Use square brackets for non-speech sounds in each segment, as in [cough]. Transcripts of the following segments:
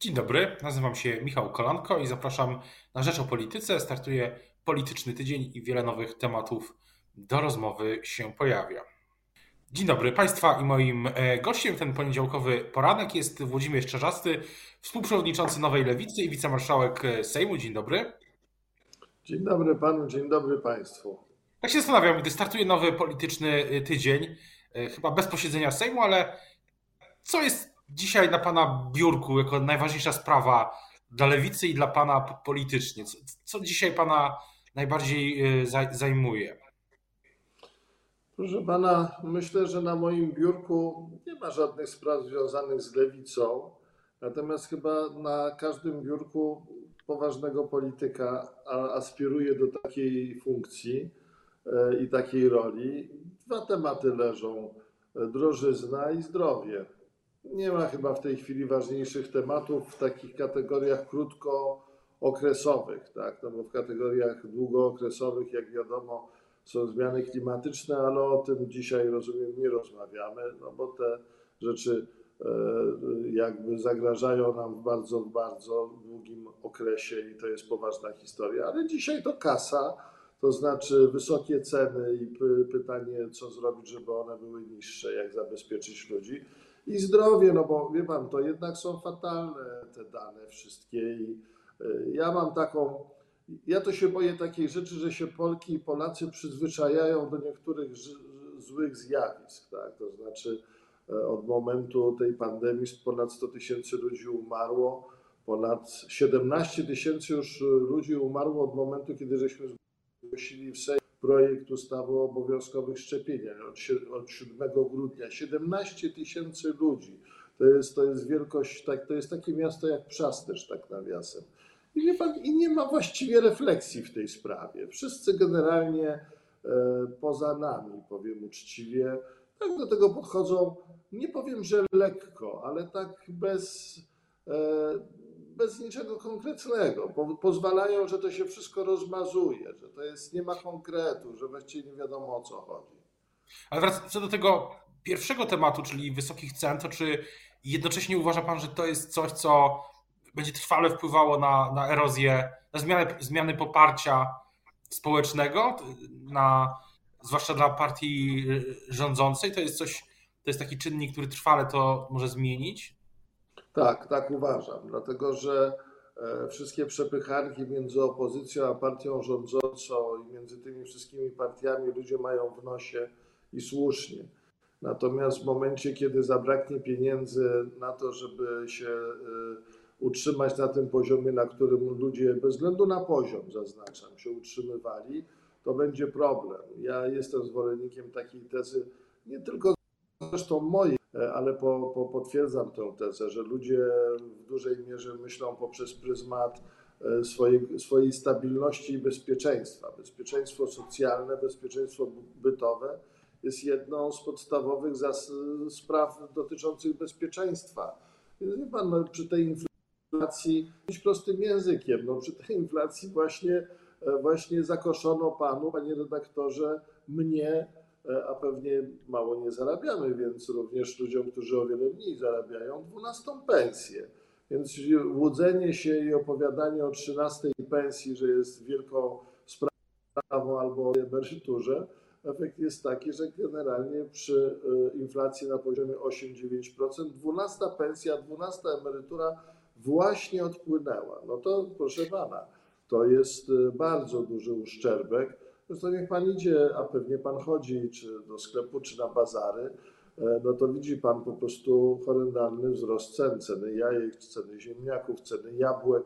Dzień dobry, nazywam się Michał Kolanko i zapraszam na Rzecz o Polityce. Startuje polityczny tydzień i wiele nowych tematów do rozmowy się pojawia. Dzień dobry Państwa i moim e, gościem ten poniedziałkowy poranek jest Włodzimierz Czerzasty, współprzewodniczący Nowej Lewicy i wicemarszałek Sejmu. Dzień dobry. Dzień dobry Panu, dzień dobry Państwu. Tak się zastanawiam, gdy startuje nowy polityczny e, tydzień, e, chyba bez posiedzenia Sejmu, ale co jest dzisiaj na Pana biurku jako najważniejsza sprawa dla lewicy i dla Pana politycznie? Co, co dzisiaj Pana najbardziej zajmuje? Proszę pana, myślę, że na moim biurku nie ma żadnych spraw związanych z lewicą, natomiast chyba na każdym biurku poważnego polityka aspiruje do takiej funkcji e, i takiej roli. Dwa tematy leżą: drożyzna i zdrowie. Nie ma chyba w tej chwili ważniejszych tematów w takich kategoriach krótkookresowych, tak? No bo w kategoriach długookresowych, jak wiadomo, są zmiany klimatyczne, ale o tym dzisiaj rozumiem nie rozmawiamy, no bo te rzeczy e, jakby zagrażają nam w bardzo, bardzo długim okresie i to jest poważna historia. Ale dzisiaj to kasa, to znaczy wysokie ceny i pytanie, co zrobić, żeby one były niższe, jak zabezpieczyć ludzi. I zdrowie, no bo wie pan, to jednak są fatalne te dane wszystkie i e, ja mam taką ja to się boję takiej rzeczy, że się Polki i Polacy przyzwyczajają do niektórych złych zjawisk. Tak? To znaczy, e, od momentu tej pandemii ponad 100 tysięcy ludzi umarło, ponad 17 tysięcy już ludzi umarło od momentu, kiedy żeśmy zgłosili w Sejmie projekt ustawy o obowiązkowych szczepieniach od 7 grudnia. 17 tysięcy ludzi. To jest, to jest wielkość, tak, to jest takie miasto jak Przasterz, tak nawiasem. I, pan, I nie ma właściwie refleksji w tej sprawie. Wszyscy generalnie e, poza nami, powiem uczciwie, tak do tego podchodzą, nie powiem, że lekko, ale tak bez, e, bez niczego konkretnego. Po, pozwalają, że to się wszystko rozmazuje, że to jest, nie ma konkretu, że właściwie nie wiadomo o co chodzi. Ale wracając do tego pierwszego tematu, czyli wysokich cen, to czy jednocześnie uważa Pan, że to jest coś, co będzie trwale wpływało na, na erozję, na zmianę, zmiany poparcia społecznego, na, zwłaszcza dla partii rządzącej. To jest coś, to jest taki czynnik, który trwale to może zmienić? Tak, tak uważam, dlatego że e, wszystkie przepychanki między opozycją a partią rządzącą i między tymi wszystkimi partiami ludzie mają w nosie i słusznie. Natomiast w momencie, kiedy zabraknie pieniędzy na to, żeby się e, utrzymać na tym poziomie, na którym ludzie, bez względu na poziom, zaznaczam, się utrzymywali, to będzie problem. Ja jestem zwolennikiem takiej tezy, nie tylko zresztą mojej, ale po, po potwierdzam tę tezę, że ludzie w dużej mierze myślą poprzez pryzmat e, swojej, swojej stabilności i bezpieczeństwa. Bezpieczeństwo socjalne, bezpieczeństwo bytowe jest jedną z podstawowych spraw dotyczących bezpieczeństwa. Wie pan, no, przy tej inflacji, prostym językiem, no przy tej inflacji właśnie, e, właśnie zakoszono panu, panie redaktorze, mnie, e, a pewnie mało nie zarabiamy, więc również ludziom, którzy o wiele mniej zarabiają, 12 pensję. Więc łudzenie się i opowiadanie o 13 pensji, że jest wielką sprawą albo o emeryturze, efekt jest taki, że generalnie przy e, inflacji na poziomie 8-9%, 12 pensja, 12 emerytura właśnie odpłynęła. No to proszę pana, to jest y, bardzo duży uszczerbek. Zresztą niech pan idzie, a pewnie pan chodzi czy do sklepu, czy na bazary, e, no to widzi pan po prostu horrendalny wzrost cen, ceny jajek, ceny ziemniaków, ceny jabłek.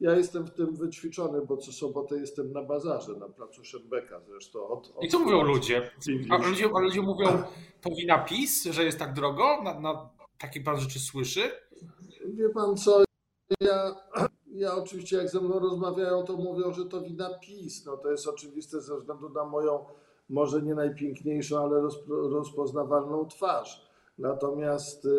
Ja jestem w tym wyćwiczony, bo co sobotę jestem na bazarze, na placu Szembeka zresztą. Od, od I co mówią ludzie? A ludzie? A ludzie mówią, to wina PiS, że jest tak drogo? Na, na takie pan rzeczy słyszy? Wie pan co, ja, ja oczywiście jak ze mną rozmawiają, to mówią, że to wina PiS. No to jest oczywiste ze względu na moją może nie najpiękniejszą, ale rozpoznawalną twarz. Natomiast, y,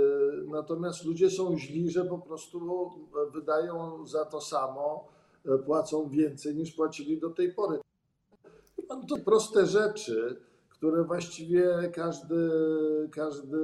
natomiast ludzie są źli, że po prostu wydają za to samo, y, płacą więcej niż płacili do tej pory. To proste rzeczy, które właściwie każdy, każdy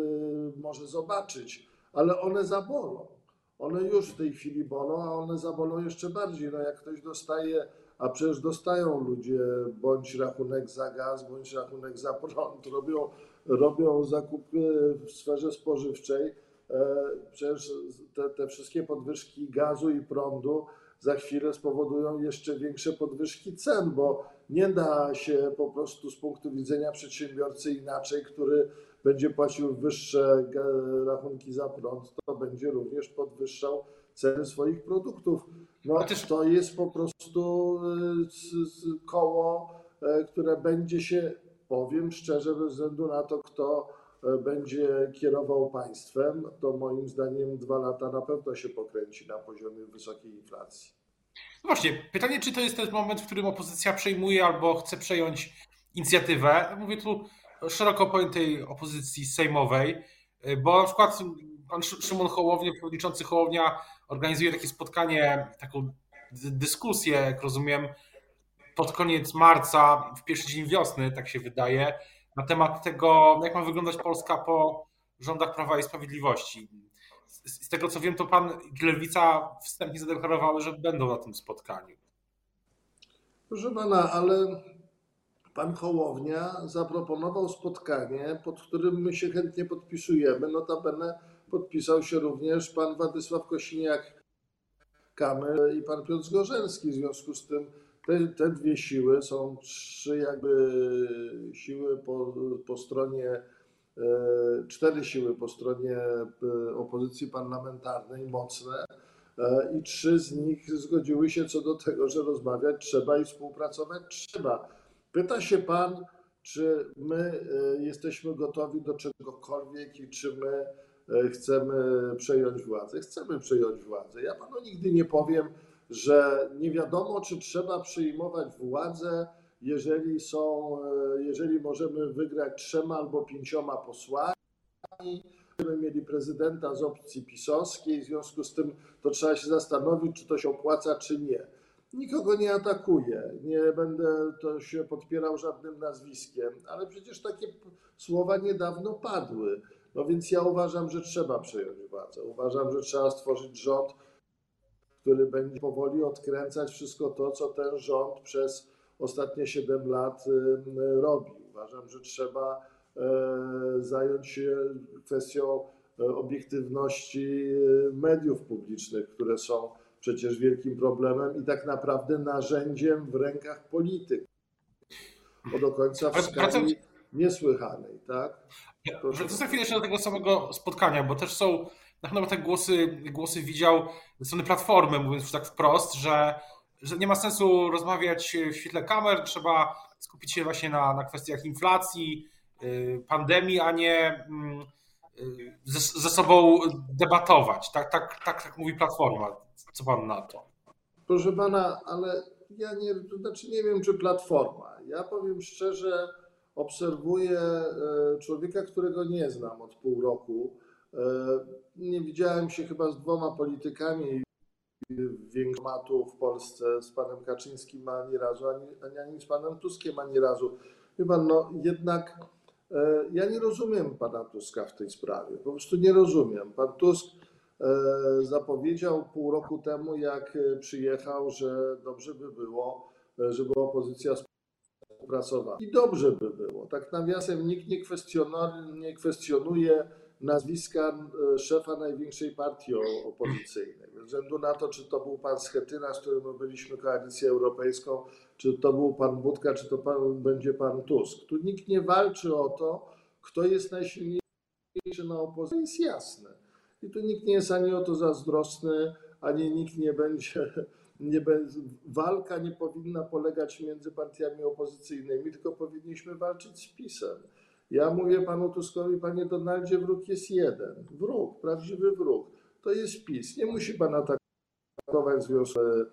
może zobaczyć, ale one zabolą one już w tej chwili bolą, a one zabolą jeszcze bardziej. No jak ktoś dostaje, a przecież dostają ludzie bądź rachunek za gaz, bądź rachunek za prąd, [laughs] robią, robią zakupy w sferze spożywczej. E, przecież te, te wszystkie podwyżki gazu i prądu za chwilę spowodują jeszcze większe podwyżki cen, bo nie da się po prostu z punktu widzenia przedsiębiorcy inaczej, który będzie płacił wyższe rachunki za prąd, to będzie również podwyższał ceny swoich produktów. No to jest po prostu y, koło, y, które będzie się, powiem szczerze, bez względu na to, kto będzie kierował państwem, to moim zdaniem dwa lata na pewno się pokręci na poziomie wysokiej inflacji. No właśnie, pytanie, czy to jest ten moment, w którym opozycja przejmuje albo chce przejąć inicjatywę? Mówię tu szeroko pojętej opozycji sejmowej, bo na przykład pan Szymon Hołownia, przewodniczący Hołownia organizuje takie spotkanie, taką dyskusję, jak rozumiem, pod koniec marca, w pierwszy dzień wiosny, tak się wydaje, na temat tego, jak ma wyglądać Polska po rządach Prawa i Sprawiedliwości. Z tego co wiem, to pan Lewica wstępnie zadeklarowały, że będą na tym spotkaniu. Proszę pana, ale pan Hołownia zaproponował spotkanie, pod którym my się chętnie podpisujemy. Notabene podpisał się również pan Władysław Kosiniak-Kamysz i pan Piotr Zgorzelski. W związku z tym te, te dwie siły są trzy jakby siły po, po stronie, e, cztery siły po stronie e, opozycji parlamentarnej mocne e, i trzy z nich zgodziły się co do tego, że rozmawiać trzeba i współpracować trzeba. Pyta się pan, czy my jesteśmy gotowi do czegokolwiek i czy my E, chcemy przejąć władzę. Chcemy przejąć władzę. Ja panu nigdy nie powiem, że nie wiadomo, czy trzeba przyjmować władzę, jeżeli są, e, jeżeli możemy wygrać trzema albo pięcioma posłami. Będziemy mieli prezydenta z opcji pisowskiej, w związku z tym to trzeba się zastanowić, czy to się opłaca, czy nie. Nikogo nie atakuję, nie będę to się podpierał żadnym nazwiskiem, ale przecież takie słowa niedawno padły. No więc ja uważam, że trzeba przejąć władzę. Uważam, że trzeba stworzyć rząd, który będzie powoli odkręcać wszystko to, co ten rząd przez ostatnie 7 lat robi. Uważam, że trzeba e, zająć się kwestią e, obiektywności e, mediów publicznych, które są przecież wielkim problemem i tak naprawdę narzędziem w rękach polityków. Bo do końca w skali niesłychanej, tak? To za chwilę jeszcze do tego samego spotkania, bo też są na pewno te głosy, głosy widział ze strony Platformy, mówiąc już tak wprost, że, że nie ma sensu rozmawiać w świetle kamer, trzeba skupić się właśnie na, na kwestiach inflacji, y, pandemii, a nie mm, y, ze, ze sobą debatować. Tak, tak, tak, tak mówi Platforma. Co pan na to? Proszę pana, ale ja nie, to znaczy nie wiem, czy Platforma. Ja powiem szczerze, obserwuję e, człowieka, którego nie znam od pół roku. E, nie widziałem się chyba z dwoma politykami większomatu w Polsce, z panem Kaczyńskim ani razu, ani, ani z panem Tuskiem ani razu. Chyba no jednak e, ja nie rozumiem pana Tuska w tej sprawie. Po prostu nie rozumiem. Pan Tusk zapowiedział pół roku temu, jak przyjechał, że dobrze by było, żeby opozycja współpracować. I dobrze by było. Tak nawiasem nikt nie nie kwestionuje nazwiska e, szefa największej partii opozycyjnej. Ze względu na to, czy to był pan Schetyna, z którym byliśmy koalicję europejską, czy to był pan Budka, czy to pan, będzie pan Tusk. Tu nikt nie walczy o to, kto jest najsilniejszy na opozycji, jest jasne. I tu nikt nie jest ani o to zazdrosny, ani nikt nie będzie nie, walka nie powinna polegać między partiami opozycyjnymi, tylko powinniśmy walczyć z PiSem. Ja mówię panu Tuskowi, panie Donaldzie, wróg jest jeden. Wróg, prawdziwy wróg. To jest PiS. Nie musi pan atakować związku e,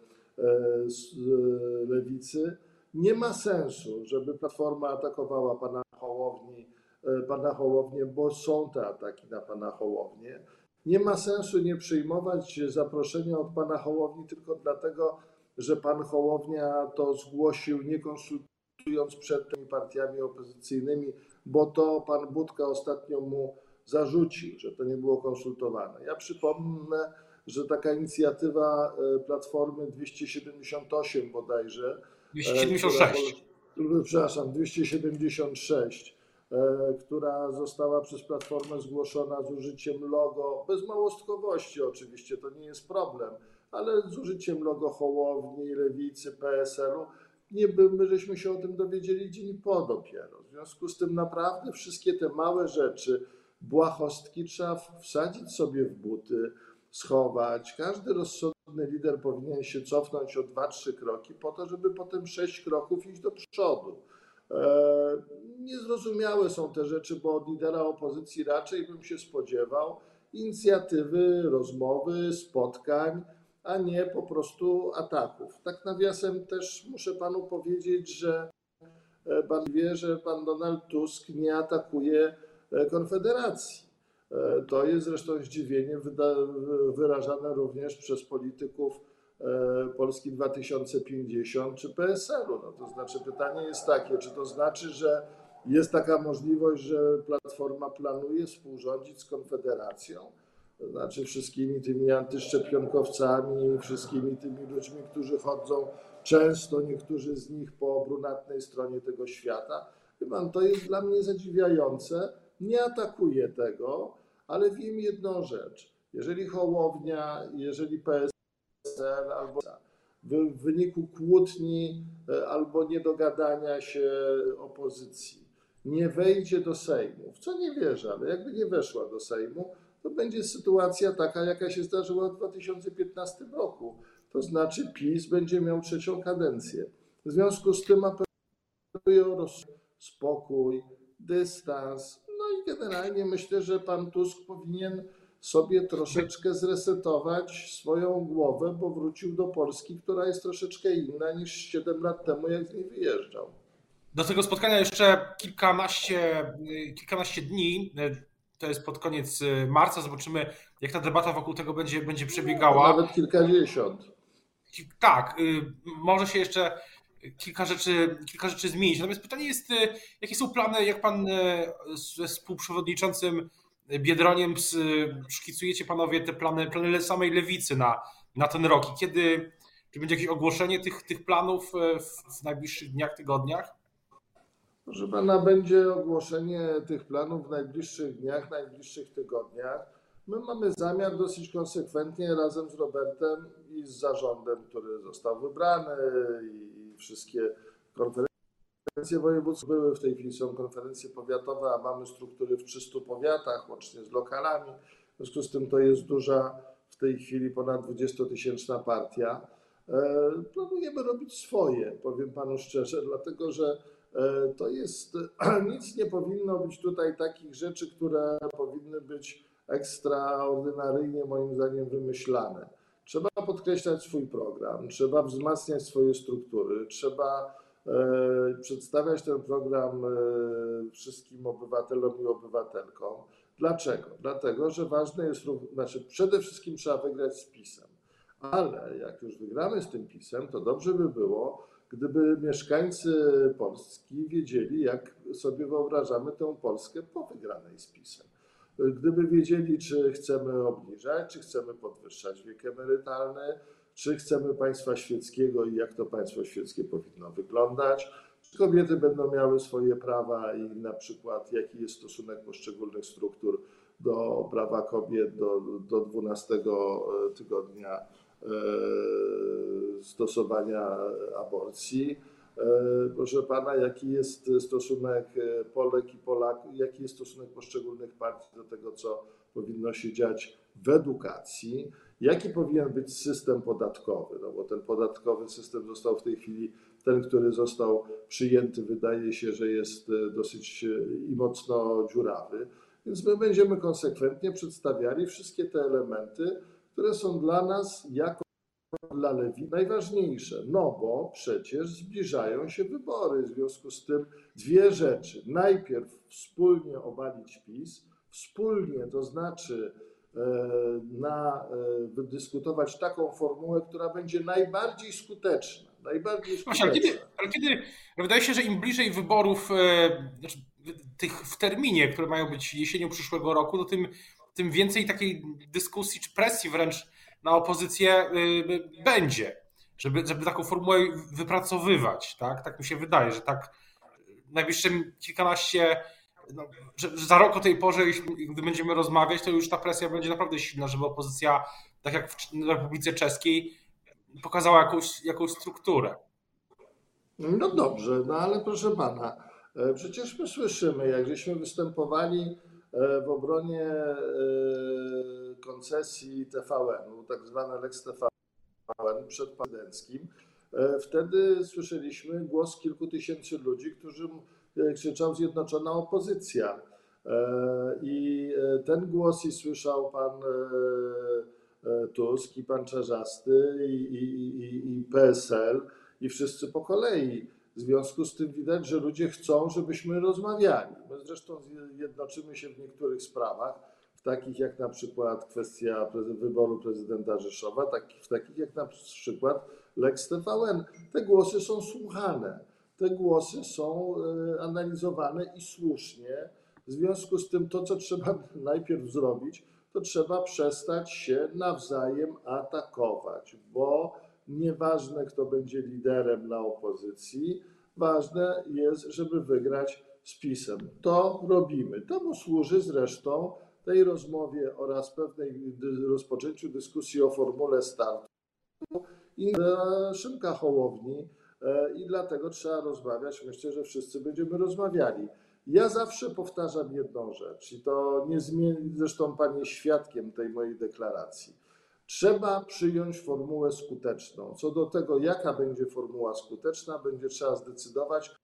z e, lewicy. Nie ma sensu, żeby Platforma atakowała pana Hołowni, e, pana Hołownię, bo są te ataki na pana Hołownię. Nie ma sensu nie przyjmować zaproszenia od pana Hołowni tylko dlatego, że pan Hołownia to zgłosił, nie konsultując przed tymi partiami opozycyjnymi, bo to pan Budka ostatnio mu zarzucił, że to nie było konsultowane. Ja przypomnę, że taka inicjatywa Platformy 278 bodajże. 276. Która, przepraszam, 276 E, która została przez Platformę zgłoszona z użyciem logo, bez małostkowości oczywiście, to nie jest problem, ale z użyciem logo Hołowni, Lewicy, PSL-u, nie by, my żeśmy się o tym dowiedzieli dzień po dopiero. W związku z tym naprawdę wszystkie te małe rzeczy, błahostki trzeba wsadzić sobie w buty, schować. Każdy rozsądny lider powinien się cofnąć o dwa, trzy kroki po to, żeby potem sześć kroków iść do przodu. E, niezrozumiałe są te rzeczy, bo od lidera opozycji raczej bym się spodziewał inicjatywy, rozmowy, spotkań, a nie po prostu ataków. Tak nawiasem też muszę panu powiedzieć, że e, pan wie, że pan Donald Tusk nie atakuje e, Konfederacji. To jest zresztą zdziwienie wyrażane również przez polityków E, Polski 2050 czy PSL-u. No to znaczy pytanie jest takie, czy to znaczy, że jest taka możliwość, że Platforma planuje współrządzić z Konfederacją? To znaczy wszystkimi tymi antyszczepionkowcami, wszystkimi tymi ludźmi, którzy chodzą często, niektórzy z nich po brunatnej stronie tego świata. Chyba to jest dla mnie zadziwiające. Nie atakuję tego, ale wiem jedną rzecz. Jeżeli Hołownia, jeżeli PSL albo w wyniku kłótni e, albo niedogadania się opozycji nie wejdzie do Sejmu, w co nie wierzę, ale jakby nie weszła do Sejmu, to będzie sytuacja taka, jaka się zdarzyła w 2015 roku. To znaczy PiS będzie miał trzecią kadencję. W związku z tym apeluję o spokój, dystans. No i generalnie myślę, że pan Tusk powinien sobie troszeczkę zresetować swoją głowę, bo wrócił do Polski, która jest troszeczkę inna niż 7 lat temu, jak z niej wyjeżdżał. Do tego spotkania jeszcze kilkanaście, kilkanaście dni. To jest pod koniec marca. Zobaczymy, jak ta debata wokół tego będzie, będzie przebiegała. Nawet kilkadziesiąt. Tak, y, może się jeszcze kilka rzeczy, kilka rzeczy zmienić. Natomiast pytanie jest, y, jakie są plany, jak pan y, ze współprzewodniczącym Biedroniem szkicujecie panowie te plany, plany samej lewicy na, na ten rok i kiedy, czy będzie jakieś ogłoszenie tych, tych planów e, w, w najbliższych dniach, tygodniach? Proszę pana, będzie ogłoszenie tych planów w najbliższych dniach, najbliższych tygodniach. My mamy zamiar dosyć konsekwentnie razem z Robertem i z zarządem, który został wybrany i wszystkie konferencje Konferencje województw były, w tej chwili są konferencje powiatowe, a mamy struktury w 300 powiatach, łącznie z lokalami. W związku z tym to jest duża, w tej chwili ponad 20-tysięczna partia. E, planujemy robić swoje, powiem panu szczerze, dlatego że e, to jest, [clears throat] nic nie powinno być tutaj takich rzeczy, które powinny być ekstraordynaryjnie moim zdaniem wymyślane. Trzeba podkreślać swój program, trzeba wzmacniać swoje struktury, trzeba przedstawiać ten program e, wszystkim obywatelom i obywatelkom. Dlaczego? Dlatego, że ważne jest, znaczy przede wszystkim trzeba wygrać z PiSem, ale jak już wygramy z tym PiSem, to dobrze by było, gdyby mieszkańcy Polski wiedzieli, jak sobie wyobrażamy tę Polskę po wygranej z PiSem. Gdyby wiedzieli, czy chcemy obniżać, czy chcemy podwyższać wiek emerytalny, czy chcemy państwa świeckiego i jak to państwo świeckie powinno wyglądać, czy kobiety będą miały swoje prawa i na przykład jaki jest stosunek poszczególnych struktur do prawa kobiet do, do 12 tygodnia e, stosowania aborcji. E, proszę pana, jaki jest stosunek Polek i Polaków, jaki jest stosunek poszczególnych partii do tego, co powinno się dziać w edukacji. Jaki powinien być system podatkowy? No bo ten podatkowy system został w tej chwili, ten, który został przyjęty, wydaje się, że jest e, dosyć e, i mocno dziurawy. Więc my będziemy konsekwentnie przedstawiali wszystkie te elementy, które są dla nas jako dla Lewi najważniejsze. No bo przecież zbliżają się wybory. W związku z tym dwie rzeczy. Najpierw wspólnie obalić PiS, wspólnie, to znaczy na e, wydyskutować taką formułę, która będzie najbardziej skuteczna. Najbardziej skuteczna. Właśnie, ale, kiedy, ale kiedy wydaje się, że im bliżej wyborów, e, znaczy tych w terminie, które mają być jesienią przyszłego roku, to tym, tym więcej takiej dyskusji czy presji wręcz na opozycję będzie, żeby, żeby taką formułę wypracowywać. Tak? tak mi się wydaje, że tak najbliższe kilkanaście, no, że, że za rok o tej porze, gdy będziemy rozmawiać, to już ta presja będzie naprawdę silna, żeby opozycja, tak jak w Republice Czeskiej, pokazała jakąś, jakąś strukturę. No dobrze, no ale proszę pana, e, przecież my słyszymy, jak żeśmy występowali e, w obronie e, koncesji TVN-u, tak zwane Lex TVN przed prezydenckim, wtedy słyszeliśmy głos kilku tysięcy ludzi, którzy krzyczał zjednoczona opozycja. I ten głos i słyszał pan Tusk i pan Czarzasty i, i, i, i PSL i wszyscy po kolei. W związku z tym widać, że ludzie chcą, żebyśmy rozmawiali. My zresztą jednoczymy się w niektórych sprawach, w takich jak na przykład kwestia wyboru prezydenta Rzeszowa, w takich jak na przykład Lex TVN. Te głosy są słuchane, te głosy są e, analizowane i słusznie. W związku z tym to, co trzeba [laughs] najpierw zrobić, to trzeba przestać się nawzajem atakować, bo Nieważne, kto będzie liderem na opozycji, ważne jest, żeby wygrać z PiSem. To robimy. Temu służy zresztą tej rozmowie oraz pewnej rozpoczęciu dyskusji o formule startu i Szymka Hołowni i dlatego trzeba rozmawiać. Myślę, że wszyscy będziemy rozmawiali. Ja zawsze powtarzam jedną rzecz i to nie zmieni, zresztą Pan jest świadkiem tej mojej deklaracji. Trzeba przyjąć formułę skuteczną. Co do tego, jaka będzie formuła skuteczna, będzie trzeba zdecydować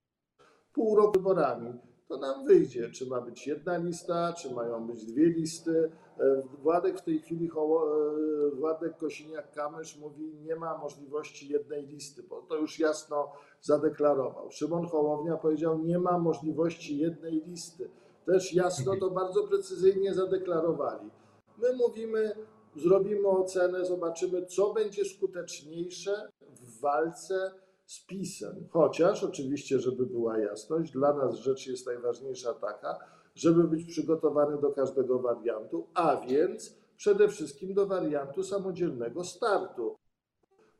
pół roku wyborami. To nam wyjdzie, czy ma być jedna lista, czy mają być dwie listy. E, Władek w tej chwili, e, Władek Kosiniak-Kamysz mówi, nie ma możliwości jednej listy, bo to już jasno zadeklarował. Szymon Hołownia powiedział, nie ma możliwości jednej listy. Też jasno to bardzo precyzyjnie zadeklarowali. My mówimy, zrobimy ocenę, zobaczymy, co będzie skuteczniejsze w walce z PiSem. Chociaż oczywiście, żeby była jasność, dla nas rzecz jest najważniejsza taka, żeby być przygotowany do każdego wariantu, a więc przede wszystkim do wariantu samodzielnego startu.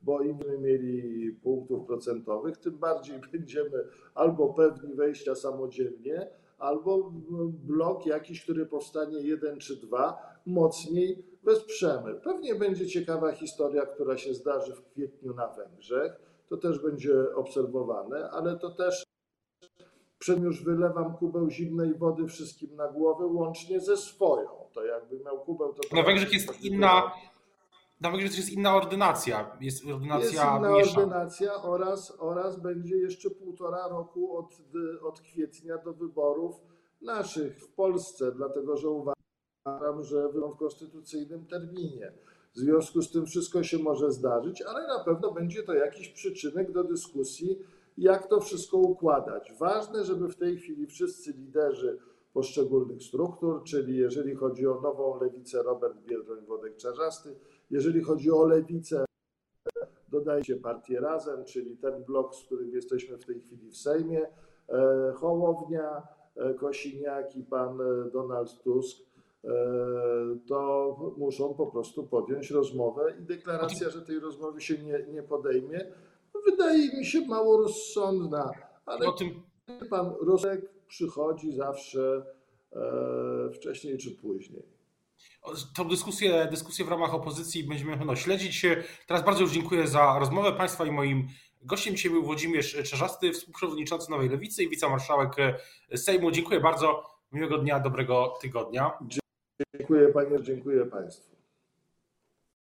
Bo im mieli punktów procentowych, tym bardziej [laughs] będziemy albo pewni wejścia samodzielnie, albo blok jakiś, który powstanie jeden czy dwa, mocniej wesprzemy. Pewnie będzie ciekawa historia, która się zdarzy w kwietniu na Węgrzech. To też będzie obserwowane, ale to też przed już wylewam kubeł zimnej wody wszystkim na głowę, łącznie ze swoją. To jakby miał kubeł, to. Na Węgrzech jest inna. Na Węgrzech jest inna ordynacja. Jest ordynacja jest inna ordynacja oraz, oraz będzie jeszcze półtora roku od, od kwietnia do wyborów naszych w Polsce, dlatego że uważam, uważam, że w konstytucyjnym terminie. W związku z tym wszystko się może zdarzyć, ale na pewno będzie to jakiś przyczynek do dyskusji, jak to wszystko układać. Ważne, żeby w tej chwili wszyscy liderzy poszczególnych struktur, czyli jeżeli chodzi o nową lewicę Robert Biedroń, Wodek Czarzasty, jeżeli chodzi o lewicę, dodajcie partię Razem, czyli ten blok, z którym jesteśmy w tej chwili w Sejmie, e, Hołownia, e, Kosiniak i pan e, Donald Tusk, to muszą po prostu podjąć rozmowę i deklaracja, że tej rozmowy się nie, nie podejmie, wydaje mi się mało rozsądna, ale o tym... pan rozsądek przychodzi zawsze e, wcześniej czy później. Tą dyskusję, dyskusję w ramach opozycji będziemy no, śledzić. Teraz bardzo już dziękuję za rozmowę Państwa i moim gościem dzisiaj był Włodzimierz Czerzasty, współprzewodniczący Nowej Lewicy i wicemarszałek Sejmu. Dziękuję bardzo. Miłego dnia, dobrego tygodnia. Dziękuję Panie, dziękuję Państwu.